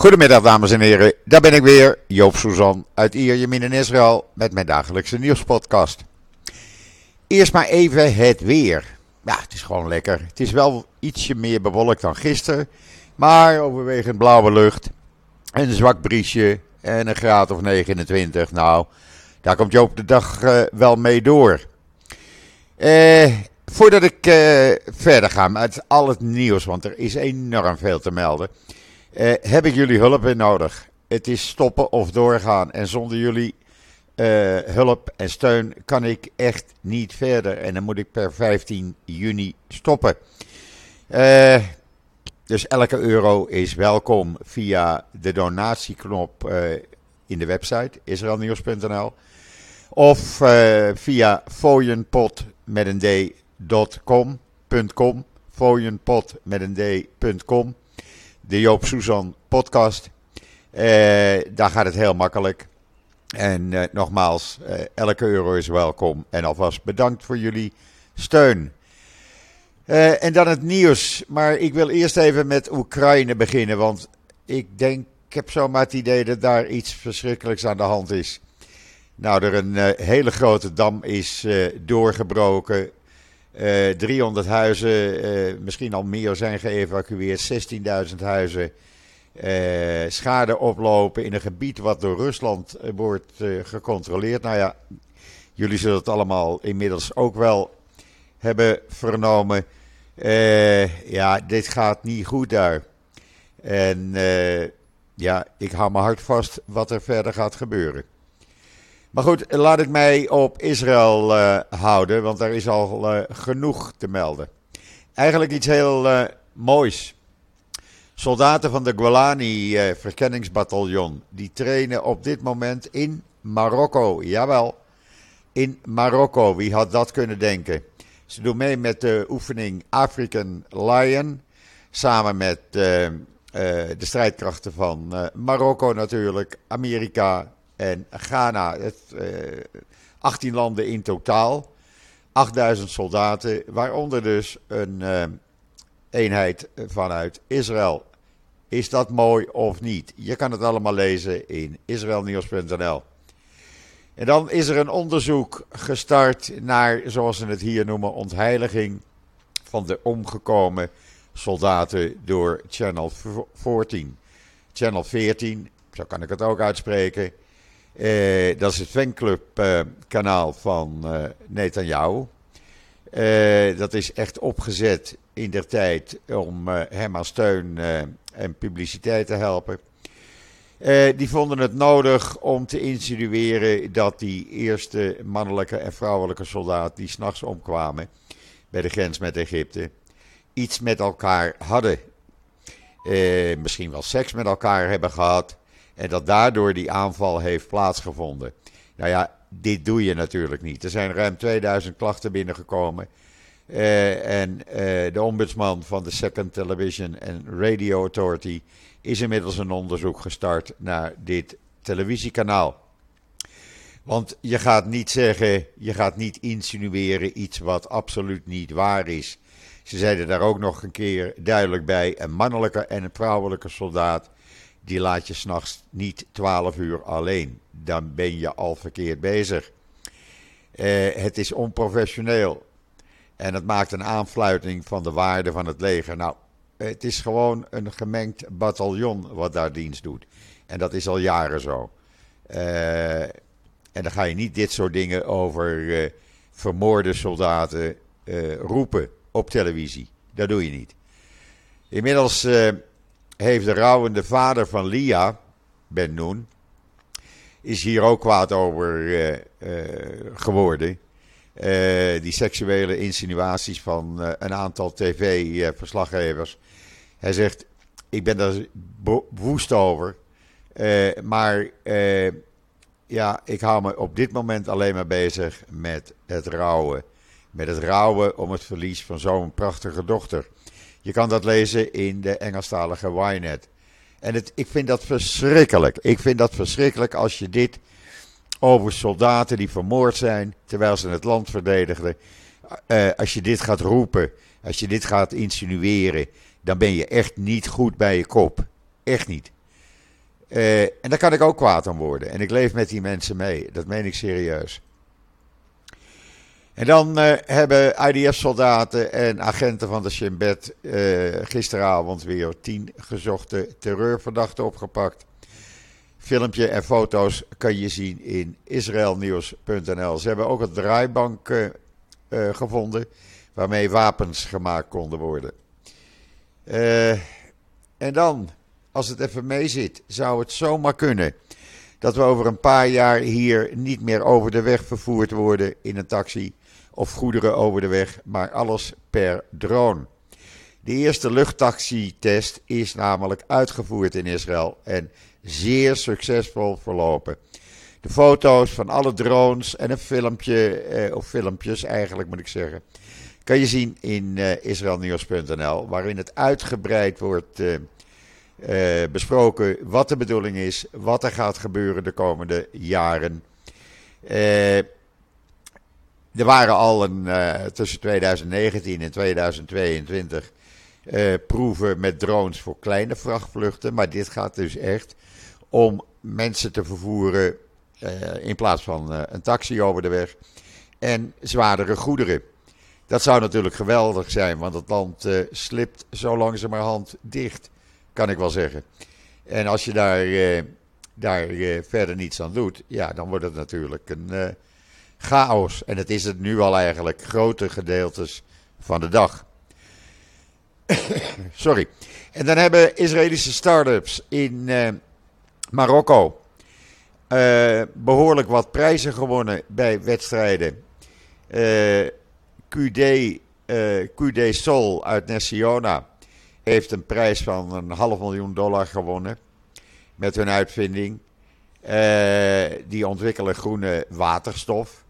Goedemiddag dames en heren, daar ben ik weer, Joop Suzan uit Ierjemien in Israël met mijn dagelijkse nieuwspodcast. Eerst maar even het weer. Ja, het is gewoon lekker. Het is wel ietsje meer bewolkt dan gisteren, maar overwegend blauwe lucht, een zwak briesje en een graad of 29. Nou, daar komt Joop de dag uh, wel mee door. Eh, voordat ik uh, verder ga met al het nieuws, want er is enorm veel te melden uh, heb ik jullie hulp weer nodig. Het is stoppen of doorgaan. En zonder jullie uh, hulp en steun kan ik echt niet verder. En dan moet ik per 15 juni stoppen. Uh, dus elke euro is welkom via de donatieknop in de website israelnieuws.nl of via fooienpot met een met een de Joop Suzan podcast. Uh, daar gaat het heel makkelijk. En uh, nogmaals, uh, elke euro is welkom. En alvast bedankt voor jullie steun. en dan het nieuws. Maar ik wil eerst even met Oekraïne beginnen. Want ik denk, ik heb zomaar het idee dat daar iets verschrikkelijks aan de hand is. Nou, er een hele grote dam is doorgebroken. 300 eh, huizen, uh, misschien al meer zijn geëvacueerd. 16.000 huizen uh, schade oplopen in een gebied wat door Rusland wordt gecontroleerd. Nou ja, jullie zullen het allemaal inmiddels ook wel hebben vernomen. ja, dit gaat niet goed daar. En ja, ik hou mijn hart vast wat er verder gaat gebeuren. Maar goed, laat ik mij op Israël uh, houden, want daar is al uh, genoeg te melden. Eigenlijk iets heel uh, moois. Soldaten van de Golani verkenningsbataljon, die trainen op dit moment in Marokko. Jawel, in Marokko. Wie had dat kunnen denken? Ze doen mee met de oefening African Lion, samen met de strijdkrachten van Marokko natuurlijk, Amerika, en Ghana, het, uh, eh, 18 landen in totaal, 8000 soldaten, waaronder dus een uh, eenheid vanuit Israël. Is dat mooi of niet? Je kan het allemaal lezen in israelnieuws.nl. En dan is er een onderzoek gestart naar, zoals ze het hier noemen, ontheiliging van de omgekomen soldaten door Channel 14. Channel 14, zo kan ik het ook uitspreken, uh, dat is het fanclubkanaal uh, van uh, Netanyahu. dat is echt opgezet in der tijd om hem aan steun en publiciteit te helpen. die vonden het nodig om te insinueren dat die eerste mannelijke en vrouwelijke soldaat die s'nachts omkwamen bij de grens met Egypte, iets met elkaar hadden. misschien wel seks met elkaar hebben gehad. En dat daardoor die aanval heeft plaatsgevonden. Nou ja, dit doe je natuurlijk niet. Er zijn ruim 2000 klachten binnengekomen. Uh, en uh, de ombudsman van de Second Television and Radio Authority is inmiddels een onderzoek gestart naar dit televisiekanaal. Want je gaat niet zeggen, je gaat niet insinueren iets wat absoluut niet waar is. Ze zeiden daar ook nog een keer duidelijk bij: een mannelijke en een vrouwelijke soldaat die laat je s'nachts niet 12 uur alleen. Dan ben je al verkeerd bezig. Uh, het is onprofessioneel. En het maakt een aanfluiting van de waarde van het leger. Nou, het is gewoon een gemengd bataljon wat daar dienst doet. En dat is al jaren zo. Uh, en dan ga je niet dit soort dingen over uh, vermoorde soldaten roepen op televisie. Dat doe je niet. Inmiddels heeft de rouwende vader van Lia, Ben Noen, is hier ook kwaad over uh, uh, geworden. Uh, die seksuele insinuaties van een aantal tv-verslaggevers. Hij zegt: Ik ben daar woest over. maar ja, ik hou me op dit moment alleen maar bezig met het rouwen. Met het rouwen om het verlies van zo'n prachtige dochter. Je kan dat lezen in de Engelstalige Ynet. En het, ik vind dat verschrikkelijk. Ik vind dat verschrikkelijk als je dit over soldaten die vermoord zijn terwijl ze het land verdedigden. Uh, als je dit gaat roepen, als je dit gaat insinueren, dan ben je echt niet goed bij je kop. Echt niet. Uh, en daar kan ik ook kwaad om worden. En ik leef met die mensen mee. Dat meen ik serieus. En dan uh, hebben IDF-soldaten en agenten van de Shin Bet uh, gisteravond weer tien gezochte terreurverdachten opgepakt. Filmpje en foto's kan je zien in israelnieuws.nl. Ze hebben ook een draaibank uh, gevonden waarmee wapens gemaakt konden worden. en dan, als het even mee zit, zou het zomaar kunnen dat we over een paar jaar hier niet meer over de weg vervoerd worden in een taxi of goederen over de weg, maar alles per drone. De eerste luchttaxi-test is namelijk uitgevoerd in Israël en zeer succesvol verlopen. De foto's van alle drones en een filmpje, eh, of filmpjes eigenlijk moet ik zeggen, kan je zien in eh, israelnieuws.nl, waarin het uitgebreid wordt eh, eh, besproken wat de bedoeling is, wat er gaat gebeuren de komende jaren. Eh, er waren al een, uh, tussen 2019 en 2022 uh, proeven met drones voor kleine vrachtvluchten. Maar dit gaat dus echt om mensen te vervoeren in plaats van een taxi over de weg. En zwaardere goederen. Dat zou natuurlijk geweldig zijn, want het land slipt zo langzamerhand dicht, kan ik wel zeggen. En als je daar, daar verder niets aan doet, ja, dan wordt het natuurlijk een chaos. En het is het nu al eigenlijk, grote gedeeltes van de dag. Sorry. En dan hebben Israëlische start-ups in uh, Marokko uh, behoorlijk wat prijzen gewonnen bij wedstrijden. QD, QD Sol uit Nessiona heeft een prijs van een half miljoen dollar gewonnen met hun uitvinding. die ontwikkelen groene waterstof.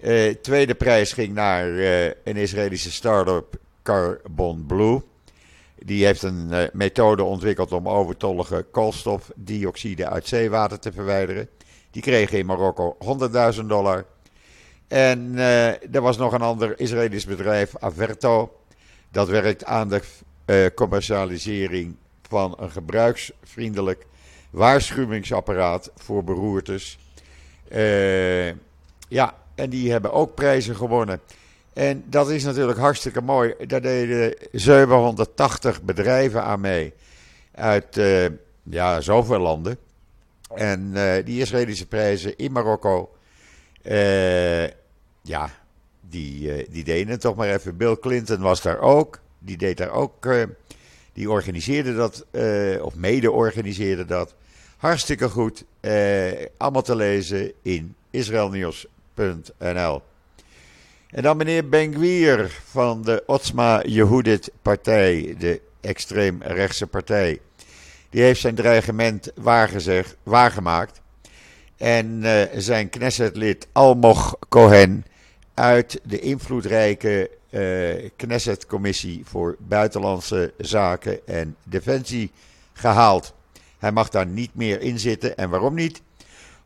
Uh, tweede prijs ging naar uh, een Israëlische start-up Carbon Blue. Die heeft een methode ontwikkeld om overtollige koolstofdioxide uit zeewater te verwijderen. Die kregen in Marokko 100.000 dollar. En er was nog een ander Israëlisch bedrijf, Averto. Dat werkt aan de commercialisering van een gebruiksvriendelijk waarschuwingsapparaat voor beroertes. ja, en die hebben ook prijzen gewonnen. En dat is natuurlijk hartstikke mooi. Daar deden 780 bedrijven aan mee. Uit uh, ja, zoveel landen. En die Israëlische prijzen in Marokko. Ja, die, die deden het toch maar even. Bill Clinton was daar ook. Die deed daar ook. die organiseerde dat. of mede organiseerde dat. Hartstikke goed. allemaal te lezen in Israël Nieuws en dan meneer Ben van de Otsma Yehudit partij, de extreemrechtse partij. Die heeft zijn dreigement waargemaakt. En uh, zijn Knessetlid Almoch Cohen uit de invloedrijke uh, Knesset-commissie voor Buitenlandse Zaken en Defensie gehaald. Hij mag daar niet meer in zitten. En waarom niet?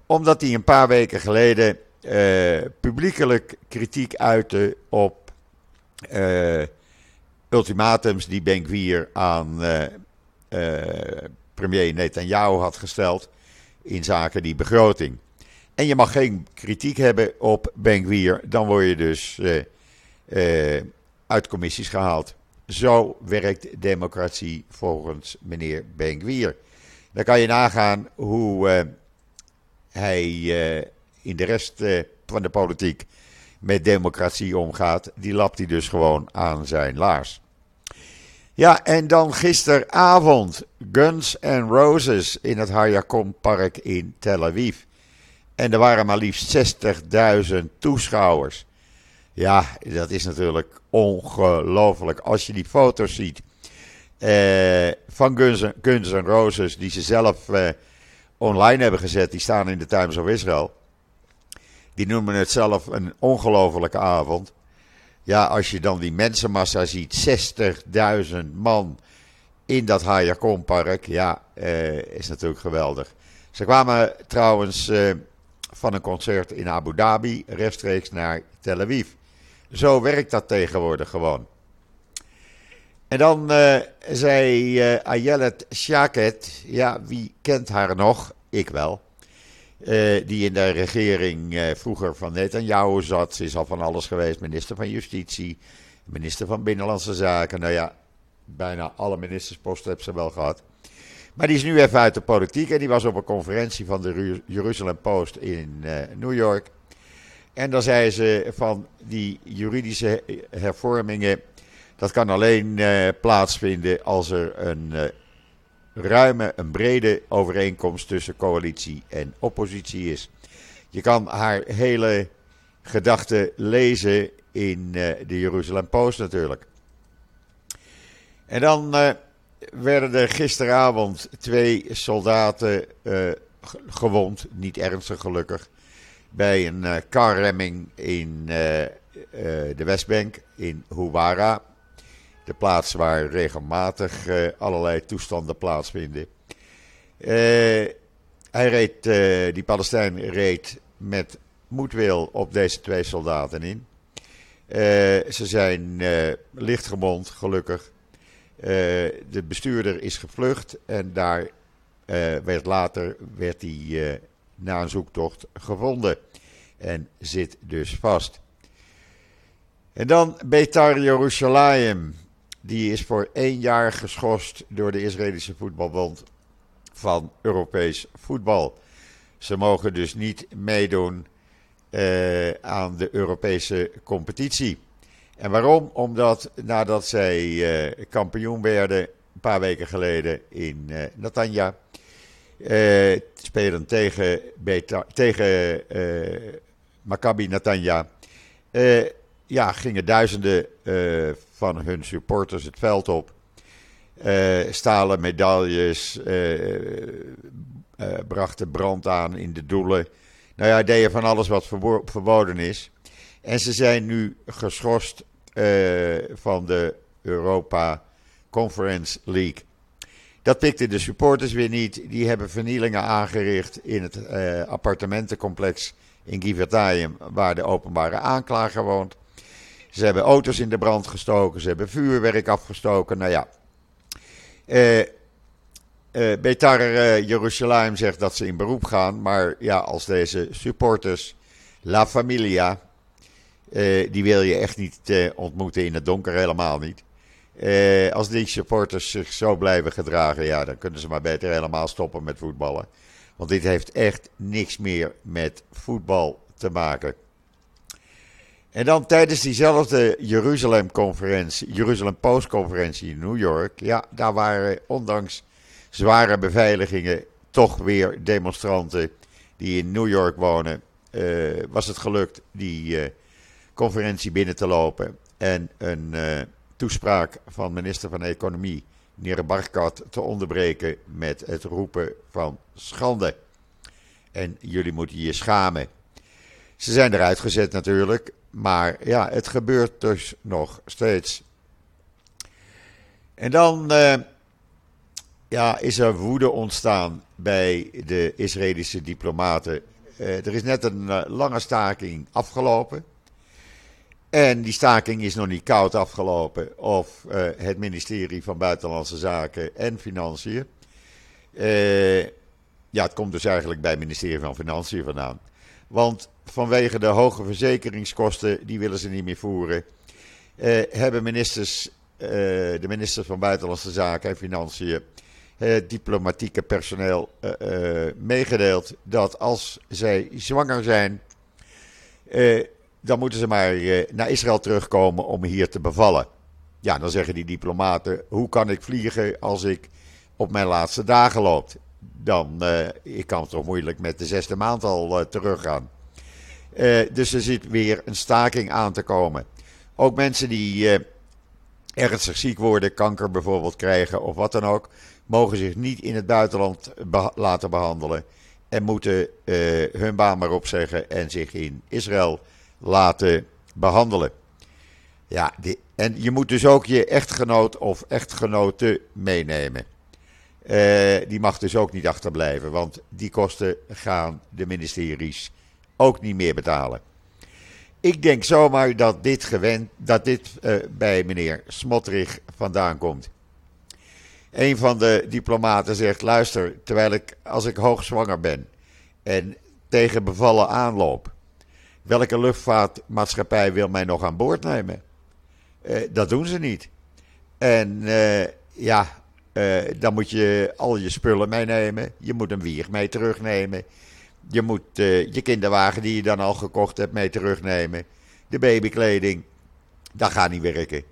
Omdat hij een paar weken geleden uh, publiekelijk kritiek uiten op uh, ultimatums die Ben aan premier Netanyahu had gesteld in zaken die begroting. En je mag geen kritiek hebben op Ben dan word je dus uit commissies gehaald. Zo werkt democratie volgens meneer Ben Dan kan je nagaan hoe hij in de rest eh, van de politiek met democratie omgaat, die lapt hij dus gewoon aan zijn laars. Ja, en dan gisteravond Guns N' Roses in het Hayakon Park in Tel Aviv. En er waren maar liefst 60.000 toeschouwers. Ja, dat is natuurlijk ongelooflijk. Als je die foto's ziet eh, van Guns, N' Roses, die ze zelf eh, online hebben gezet, die staan in de Times of Israel. Die noemen het zelf een ongelofelijke avond. Ja, als je dan die mensenmassa ziet, 60.000 man in dat Hayakon-park, ja, eh, is natuurlijk geweldig. Ze kwamen trouwens eh, van een concert in Abu Dhabi rechtstreeks naar Tel Aviv. Zo werkt dat tegenwoordig gewoon. En dan uh, zei uh, Ayelet Shaket, ja, wie kent haar nog? Ik wel. Uh, die in de regering vroeger van Netanyahu zat. Ze is al van alles geweest. Minister van Justitie, minister van Binnenlandse Zaken. Nou ja, bijna alle ministersposten heeft ze wel gehad. Maar die is nu even uit de politiek en die was op een conferentie van de Jerusalem Post in New York. En dan zei ze van die juridische hervormingen dat kan alleen uh, plaatsvinden als er een uh, ruime, een brede overeenkomst tussen coalitie en oppositie is. Je kan haar hele gedachten lezen in uh, de Jeruzalem Post natuurlijk. En dan werden er gisteravond twee soldaten gewond, niet ernstig gelukkig, bij een karremming in de Westbank in Huwara de plaats waar regelmatig uh, allerlei toestanden plaatsvinden. Uh, hij reed, uh, die Palestijn reed met moedwil op deze twee soldaten in. ze zijn lichtgewond, gelukkig. de bestuurder is gevlucht en daar werd later werd hij na een zoektocht gevonden en zit dus vast. En dan Betar Jerusalem. Die is voor één jaar geschorst door de Israëlische voetbalbond van Europees voetbal. Ze mogen dus niet meedoen uh, aan de Europese competitie. En waarom? Omdat nadat zij uh, kampioen werden, een paar weken geleden in uh, Natanja, spelen tegen, Beta, tegen Maccabi Natanja, ja, gingen duizenden van hun supporters het veld op. Stalen medailles, brachten brand aan in de doelen. Nou ja, deden van alles wat verboden is. En ze zijn nu geschorst van de Europa Conference League. Dat pikten de supporters weer niet. Die hebben vernielingen aangericht in het appartementencomplex in Givertayim, waar de openbare aanklager woont. Ze hebben auto's in de brand gestoken, ze hebben vuurwerk afgestoken. Nou ja. Uh, uh, Betar Jeruzalem zegt dat ze in beroep gaan. Maar ja, als deze supporters, La Familia, die wil je echt niet ontmoeten in het donker, helemaal niet. Als die supporters zich zo blijven gedragen, ja, dan kunnen ze maar beter helemaal stoppen met voetballen. Want dit heeft echt niks meer met voetbal te maken. En dan tijdens diezelfde Jeruzalem-conferentie, Jeruzalem Post-conferentie in New York, ja, daar waren ondanks zware beveiligingen toch weer demonstranten die in New York wonen, uh, was het gelukt die uh, conferentie binnen te lopen en een uh, toespraak van minister van Economie, meneer Barkat, te onderbreken met het roepen van schande. En jullie moeten je schamen. Ze zijn eruit gezet natuurlijk. Maar ja, het gebeurt dus nog steeds. En dan uh, ja, is er woede ontstaan bij de Israëlische diplomaten. Uh, er is net een uh, lange staking afgelopen. En die staking is nog niet koud afgelopen. Of het ministerie van Buitenlandse Zaken en Financiën. ja, het komt dus eigenlijk bij het ministerie van Financiën vandaan. Want vanwege de hoge verzekeringskosten, die willen ze niet meer voeren, eh, hebben ministers, eh, de minister van Buitenlandse Zaken en Financiën, het diplomatieke personeel eh, eh, meegedeeld dat als zij zwanger zijn, eh, dan moeten ze maar naar Israël terugkomen om hier te bevallen. Ja, dan zeggen die diplomaten: hoe kan ik vliegen als ik op mijn laatste dagen loop? Dan uh, ik kan toch moeilijk met de zesde maand al uh, teruggaan. Dus er zit weer een staking aan te komen. Ook mensen die ernstig ziek worden, kanker bijvoorbeeld krijgen of wat dan ook, mogen zich niet in het buitenland laten behandelen. En moeten hun baan maar opzeggen en zich in Israël laten behandelen. Ja, die, en je moet dus ook je echtgenoot of echtgenote meenemen. Uh, die mag dus ook niet achterblijven, want die kosten gaan de ministeries ook niet meer betalen. Ik denk zomaar dat dit, gewend, dat dit uh, bij meneer Smotrich vandaan komt. Een van de diplomaten zegt: luister, terwijl ik, als ik hoogzwanger ben en tegen bevallen aanloop, welke luchtvaartmaatschappij wil mij nog aan boord nemen? Uh, dat doen ze niet. En uh, ja, uh, dan moet je al je spullen meenemen. Je moet een wieg mee terugnemen. Je moet je kinderwagen die je dan al gekocht hebt mee terugnemen. De babykleding. Dat gaat niet werken.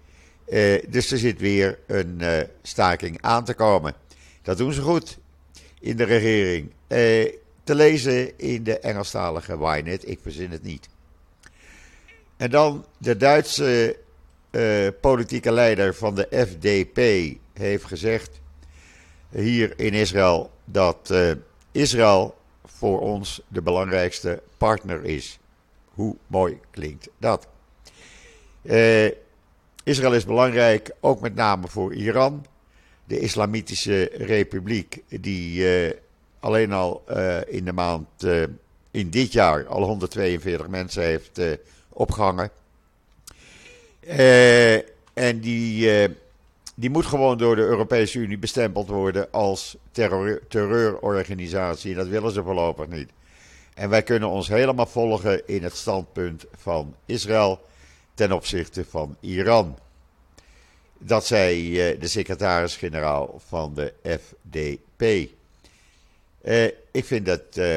dus er zit weer een staking aan te komen. Dat doen ze goed in de regering te lezen in de Engelstalige Ynet. Ik verzin het niet. En dan de Duitse uh, politieke leider van de FDP heeft gezegd hier in Israël dat uh, Israël voor ons de belangrijkste partner is. Hoe mooi klinkt dat? Uh, Israël is belangrijk, ook met name voor Iran. De Islamitische Republiek, die alleen al uh, in de maand, uh, in dit jaar, al 142 mensen heeft uh, opgehangen. en die, die moet gewoon door de Europese Unie bestempeld worden als terreur, terreurorganisatie. Dat willen ze voorlopig niet. En wij kunnen ons helemaal volgen in het standpunt van Israël ten opzichte van Iran. Dat zei de secretaris-generaal van de FDP. Uh, ik vind dat uh,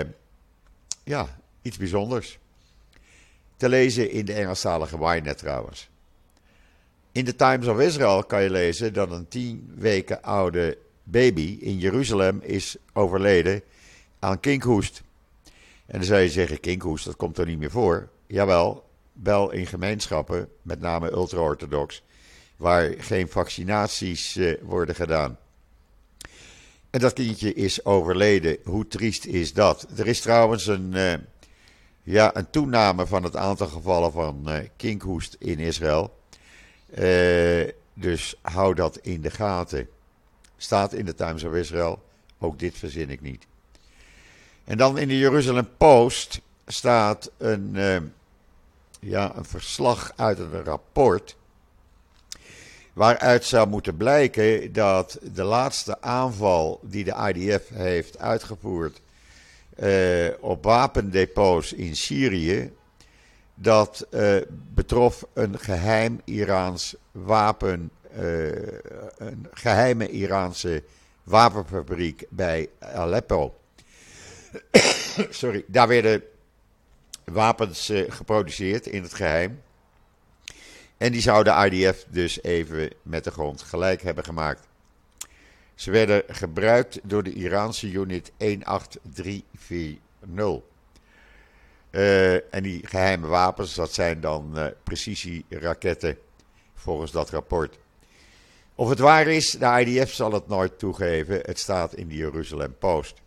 ja, iets bijzonders. Te lezen in de Engelstalige Ynet trouwens. In de Times of Israel kan je lezen dat een tien weken oude baby in Jeruzalem is overleden aan kinkhoest. En dan zou je zeggen, kinkhoest, dat komt er niet meer voor. Jawel, wel in gemeenschappen, met name ultra-orthodox, waar geen vaccinaties uh, worden gedaan. En dat kindje is overleden. Hoe triest is dat? Er is trouwens een, uh, ja, een toename van het aantal gevallen van uh, kinkhoest in Israël. Uh, dus hou dat in de gaten. Staat in de Times of Israel. Ook dit verzin ik niet. En dan in de Jeruzalem Post staat een, ja, een verslag uit een rapport Waaruit zou moeten blijken dat de laatste aanval die de IDF heeft uitgevoerd uh, op wapendepots in Syrië, dat uh, betrof een geheim Iraans wapen, uh, een geheime Iraanse wapenfabriek bij Aleppo. Sorry, daar werden wapens geproduceerd in het geheim. En die zou de IDF dus even met de grond gelijk hebben gemaakt. Ze werden gebruikt door de Iraanse unit 18340. Uh, eh, en die geheime wapens, dat zijn dan uh, precisieraketten, volgens dat rapport. Of het waar is, de IDF zal het nooit toegeven. Het staat in de Jeruzalem Post.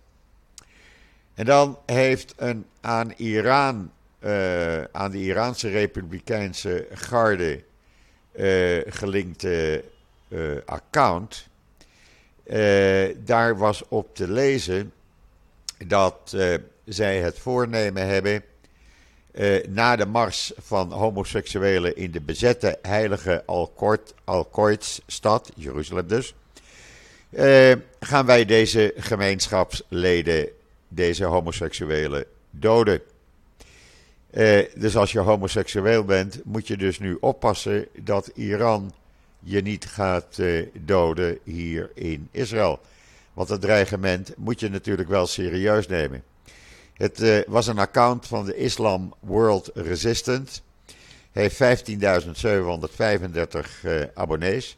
En dan heeft een aan Iran uh, aan de Iraanse Republikeinse Garde uh, gelinkte uh, account. daar was op te lezen dat zij het voornemen hebben. na de mars van homoseksuelen in de bezette heilige Al-Qoids-stad, Jeruzalem dus, gaan wij deze gemeenschapsleden, deze homoseksuelen, doden. Eh, dus als je homoseksueel bent, moet je dus nu oppassen dat Iran je niet gaat eh, doden hier in Israël. Want het dreigement moet je natuurlijk wel serieus nemen. Het uh, was een account van de Islam World Resistant. Heeft 15.735 uh, abonnees.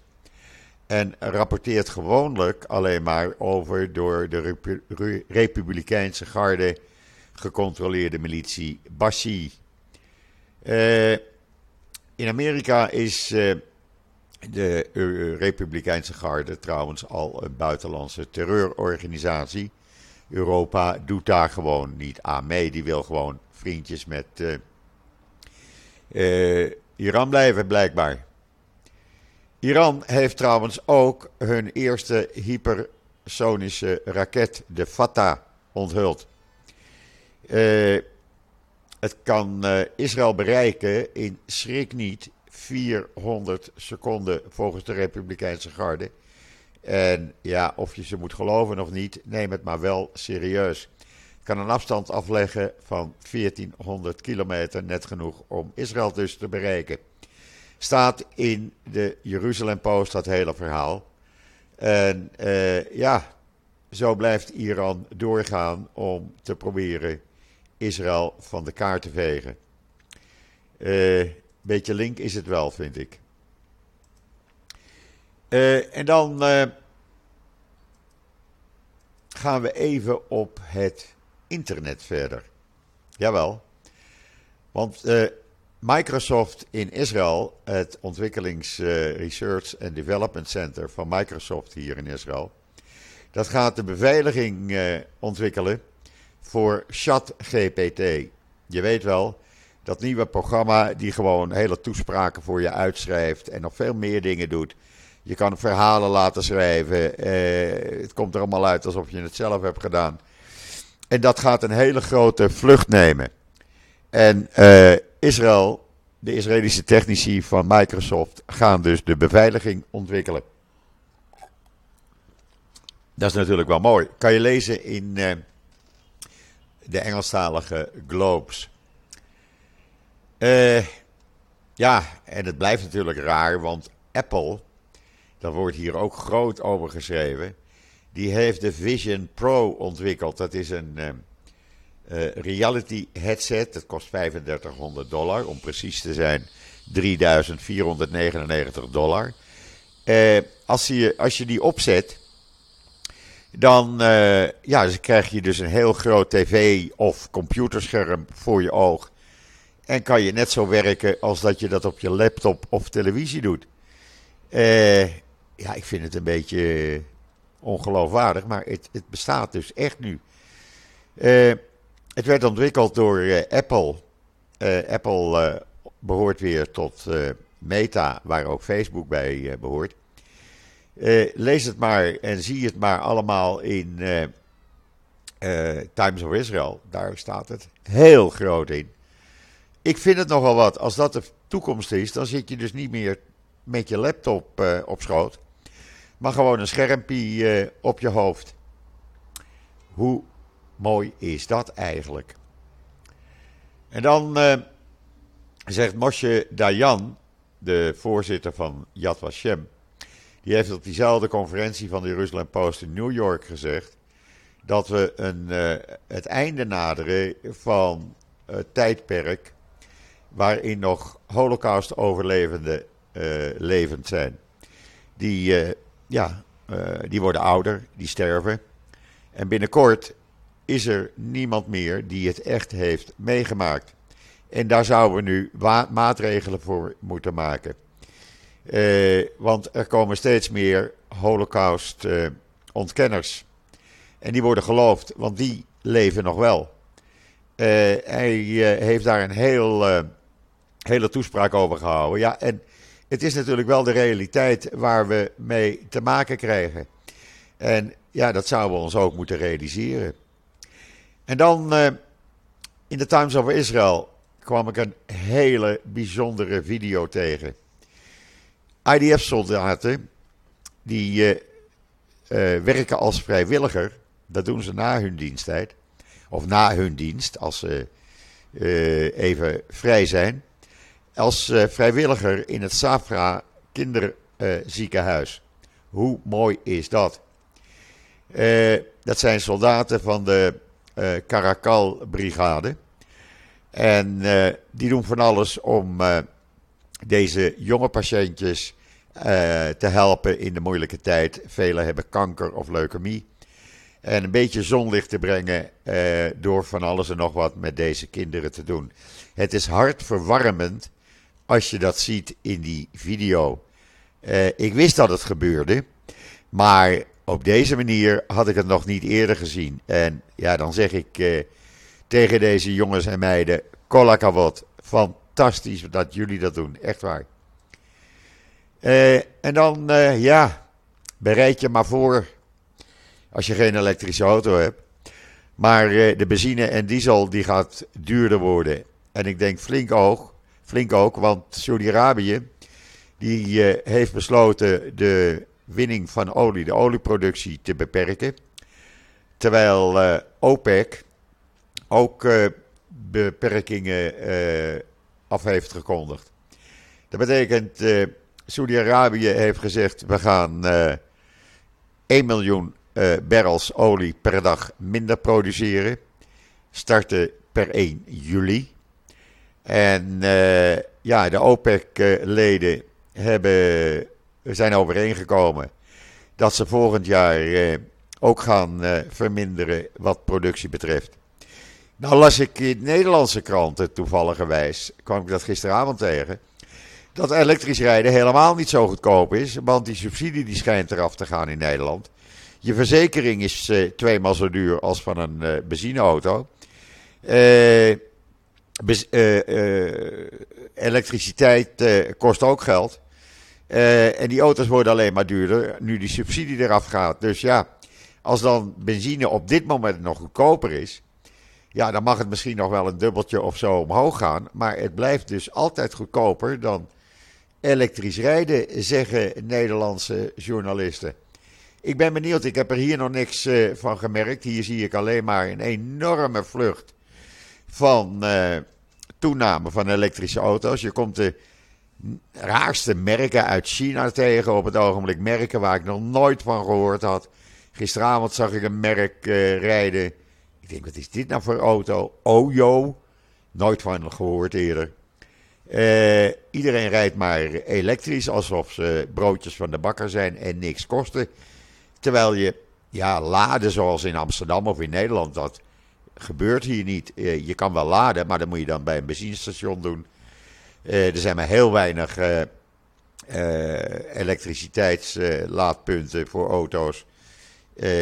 En rapporteert gewoonlijk alleen maar over door de Republikeinse garde gecontroleerde militie Bashi. Uh, in Amerika is uh, de Republikeinse Garde trouwens al een buitenlandse terreurorganisatie. Europa doet daar gewoon niet aan mee. Die wil gewoon vriendjes met Iran blijven, blijkbaar. Iran heeft trouwens ook hun eerste hypersonische raket, de Fatah, onthuld. Uh, het kan Israël bereiken in schrik niet 400 seconden volgens de Republikeinse Garde. En ja, of je ze moet geloven of niet, neem het maar wel serieus. Het kan een afstand afleggen van 1400 kilometer, net genoeg om Israël dus te bereiken. Staat in de Jeruzalem Post dat hele verhaal. En uh, ja, zo blijft Iran doorgaan om te proberen Israël van de kaart te vegen. Uh, beetje link is het wel, vind ik. Uh, en dan uh, gaan we even op het internet verder. Jawel. Want Microsoft in Israël, het ontwikkelings research and development center van Microsoft hier in Israël, dat gaat de beveiliging ontwikkelen voor ChatGPT. Je weet wel, dat nieuwe programma die gewoon hele toespraken voor je uitschrijft en nog veel meer dingen doet. Je kan verhalen laten schrijven. Eh, het komt er allemaal uit alsof je het zelf hebt gedaan. En dat gaat een hele grote vlucht nemen. En uh, Israël, de Israëlische technici van Microsoft, gaan dus de beveiliging ontwikkelen. Dat is natuurlijk wel mooi. Kan je lezen in uh, de Engelstalige Globes. Uh, ja, en het blijft natuurlijk raar, want Apple, daar wordt hier ook groot over geschreven, die heeft de Vision Pro ontwikkeld. Dat is een uh, uh, reality headset, dat kost 3500 dollar, om precies te zijn 3499 dollar. als, je, als je die opzet, dan ja, dan krijg je dus een heel groot tv of computerscherm voor je oog en kan je net zo werken als dat je dat op je laptop of televisie doet. Uh, ja, ik vind het een beetje ongeloofwaardig, maar het, het bestaat dus echt nu. Uh, het werd ontwikkeld door Apple. Apple behoort weer tot Meta, waar ook Facebook bij behoort. Lees het maar en zie het maar allemaal in Times of Israel. Daar staat het heel groot in. Ik vind het nogal wat. Als dat de toekomst is, dan zit je dus niet meer met je laptop op schoot. Maar gewoon een schermpje op je hoofd. Hoe mooi is dat eigenlijk? En dan zegt Moshe Dayan, de voorzitter van Yad Vashem. Die heeft op diezelfde conferentie van de Jerusalem Post in New York gezegd. Dat we een, het einde naderen van het tijdperk waarin nog Holocaust-overlevenden uh, levend zijn. Die, uh, ja, die worden ouder, die sterven. En binnenkort is er niemand meer die het echt heeft meegemaakt. En daar zouden we nu maatregelen voor moeten maken. Want er komen steeds meer Holocaust-ontkenners. en die worden geloofd, want die leven nog wel. hij heeft daar een heel hele toespraak over gehouden. Ja, en het is natuurlijk wel de realiteit waar we mee te maken krijgen. En ja, dat zouden we ons ook moeten realiseren. En dan in de Times of Israel kwam ik een hele bijzondere video tegen. IDF-soldaten die uh, uh, werken als vrijwilliger. Dat doen ze na hun diensttijd. Of na hun dienst, als ze even vrij zijn als vrijwilliger in het Safra kinderziekenhuis. Hoe mooi is dat? Dat zijn soldaten van de Caracal-brigade. En die doen van alles om deze jonge patiëntjes te helpen in de moeilijke tijd. Velen hebben kanker of leukemie. En een beetje zonlicht te brengen door van alles en nog wat met deze kinderen te doen. Het is hartverwarmend als je dat ziet in die video. Uh, ik wist dat het gebeurde, maar op deze manier had ik het nog niet eerder gezien. En ja, dan zeg ik tegen deze jongens en meiden: Kolakawot, fantastisch dat jullie dat doen, echt waar. Uh, en dan, ja, bereid je maar voor, als je geen elektrische auto hebt, Maar de benzine en diesel die gaat duurder worden. En ik denk flink ook, flink ook want Saudi-Arabië die heeft besloten de winning van olie, de olieproductie te beperken. Terwijl OPEC ook beperkingen af heeft gekondigd. Dat betekent, Saudi-Arabië heeft gezegd: we gaan uh, eh, 1 miljoen uh, barrels olie per dag minder produceren. Starten per 1 juli. En ja, de OPEC-leden zijn overeengekomen dat ze volgend jaar ook gaan verminderen wat productie betreft. Nou las ik in Nederlandse kranten toevalligerwijs, kwam ik dat gisteravond tegen, dat elektrisch rijden helemaal niet zo goedkoop is, want die subsidie die schijnt eraf te gaan in Nederland. Je verzekering is uh, tweemaal zo duur als van een uh, benzineauto. Uh, elektriciteit kost ook geld. en die auto's worden alleen maar duurder nu die subsidie eraf gaat. Dus ja, als dan benzine op dit moment nog goedkoper is, ja, dan mag het misschien nog wel een dubbeltje of zo omhoog gaan. Maar het blijft dus altijd goedkoper dan elektrisch rijden, zeggen Nederlandse journalisten. Ik ben benieuwd, ik heb er hier nog niks uh, van gemerkt. Hier zie ik alleen maar een enorme vlucht van uh, toename van elektrische auto's. Je komt de raarste merken uit China tegen op het ogenblik. Merken waar ik nog nooit van gehoord had. Gisteravond zag ik een merk uh, rijden ik denk, wat is dit nou voor auto? Ojo. Nooit van gehoord eerder. Uh, iedereen rijdt maar elektrisch, alsof ze broodjes van de bakker zijn en niks kosten. Terwijl je, ja, laden zoals in Amsterdam of in Nederland, dat gebeurt hier niet. Uh, je kan wel laden, maar dat moet je dan bij een benzinestation doen. Uh, er zijn maar heel weinig elektriciteitslaadpunten voor auto's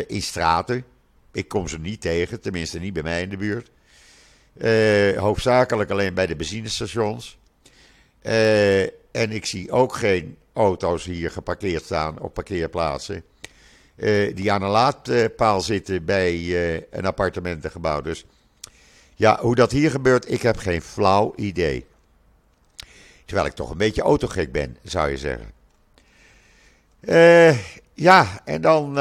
in straten. Ik kom ze niet tegen, tenminste niet bij mij in de buurt. Hoofdzakelijk alleen bij de benzinestations. Uh, en ik zie ook geen auto's hier geparkeerd staan op parkeerplaatsen. Uh, die aan een laadpaal zitten bij een appartementengebouw. Dus ja, hoe dat hier gebeurt, ik heb geen flauw idee. Terwijl ik toch een beetje autogek ben, zou je zeggen. ja, en dan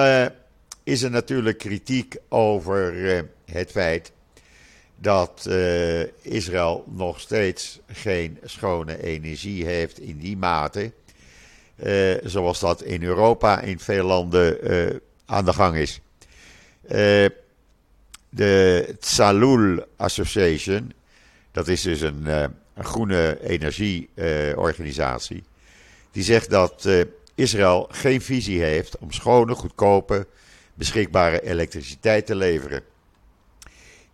is er natuurlijk kritiek over uh, het feit dat uh, Israël nog steeds geen schone energie heeft in die mate. Uh, zoals dat in Europa in veel landen aan de gang is. de Tzalul Association, dat is dus een, een groene energieorganisatie, die zegt dat Israël geen visie heeft om schone, goedkope beschikbare elektriciteit te leveren.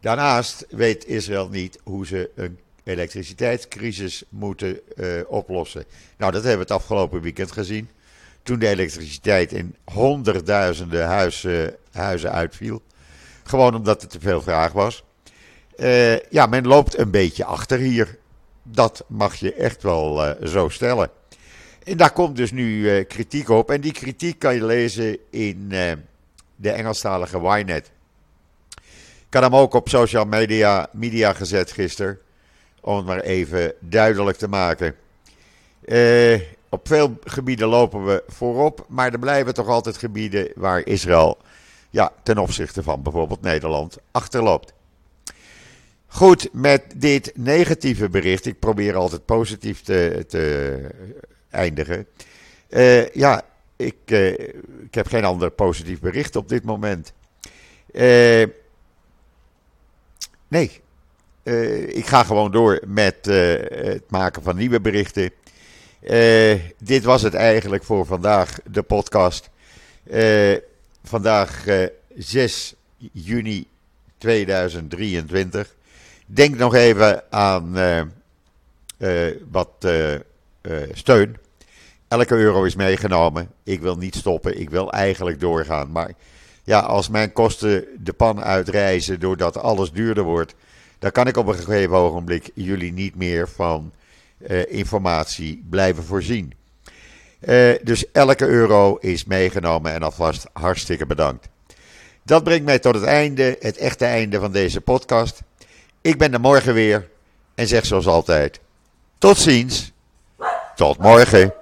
Daarnaast weet Israël niet hoe ze een elektriciteitscrisis moeten uh, oplossen. Nou, dat hebben we het afgelopen weekend gezien. Toen de elektriciteit in honderdduizenden huizen, huizen uitviel. Gewoon omdat er te veel vraag was. Uh, ja, men loopt een beetje achter hier. Dat mag je echt wel uh, zo stellen. En daar komt dus nu kritiek op. En die kritiek kan je lezen in de Engelstalige Ynet. Ik had hem ook op social media, media gezet gisteren. Om het maar even duidelijk te maken. Uh, op veel gebieden lopen we voorop. Maar er blijven toch altijd gebieden waar Israël ja, ten opzichte van bijvoorbeeld Nederland achterloopt. Goed, met dit negatieve bericht. Ik probeer altijd positief te, te eindigen. Uh, ja, ik, uh, ik heb geen ander positief bericht op dit moment. Uh, nee, uh, ik ga gewoon door met het maken van nieuwe berichten. dit was het eigenlijk voor vandaag, de podcast. vandaag 6 juni 2023. Denk nog even aan wat steun Elke euro is meegenomen. Ik wil niet stoppen. Ik wil eigenlijk doorgaan. Maar ja, als mijn kosten de pan uitreizen doordat alles duurder wordt, dan kan ik op een gegeven ogenblik jullie niet meer van uh, informatie blijven voorzien. Uh, dus elke euro is meegenomen en alvast hartstikke bedankt. Dat brengt mij tot het einde, het echte einde van deze podcast. Ik ben er morgen weer en zeg zoals altijd: tot ziens, tot morgen.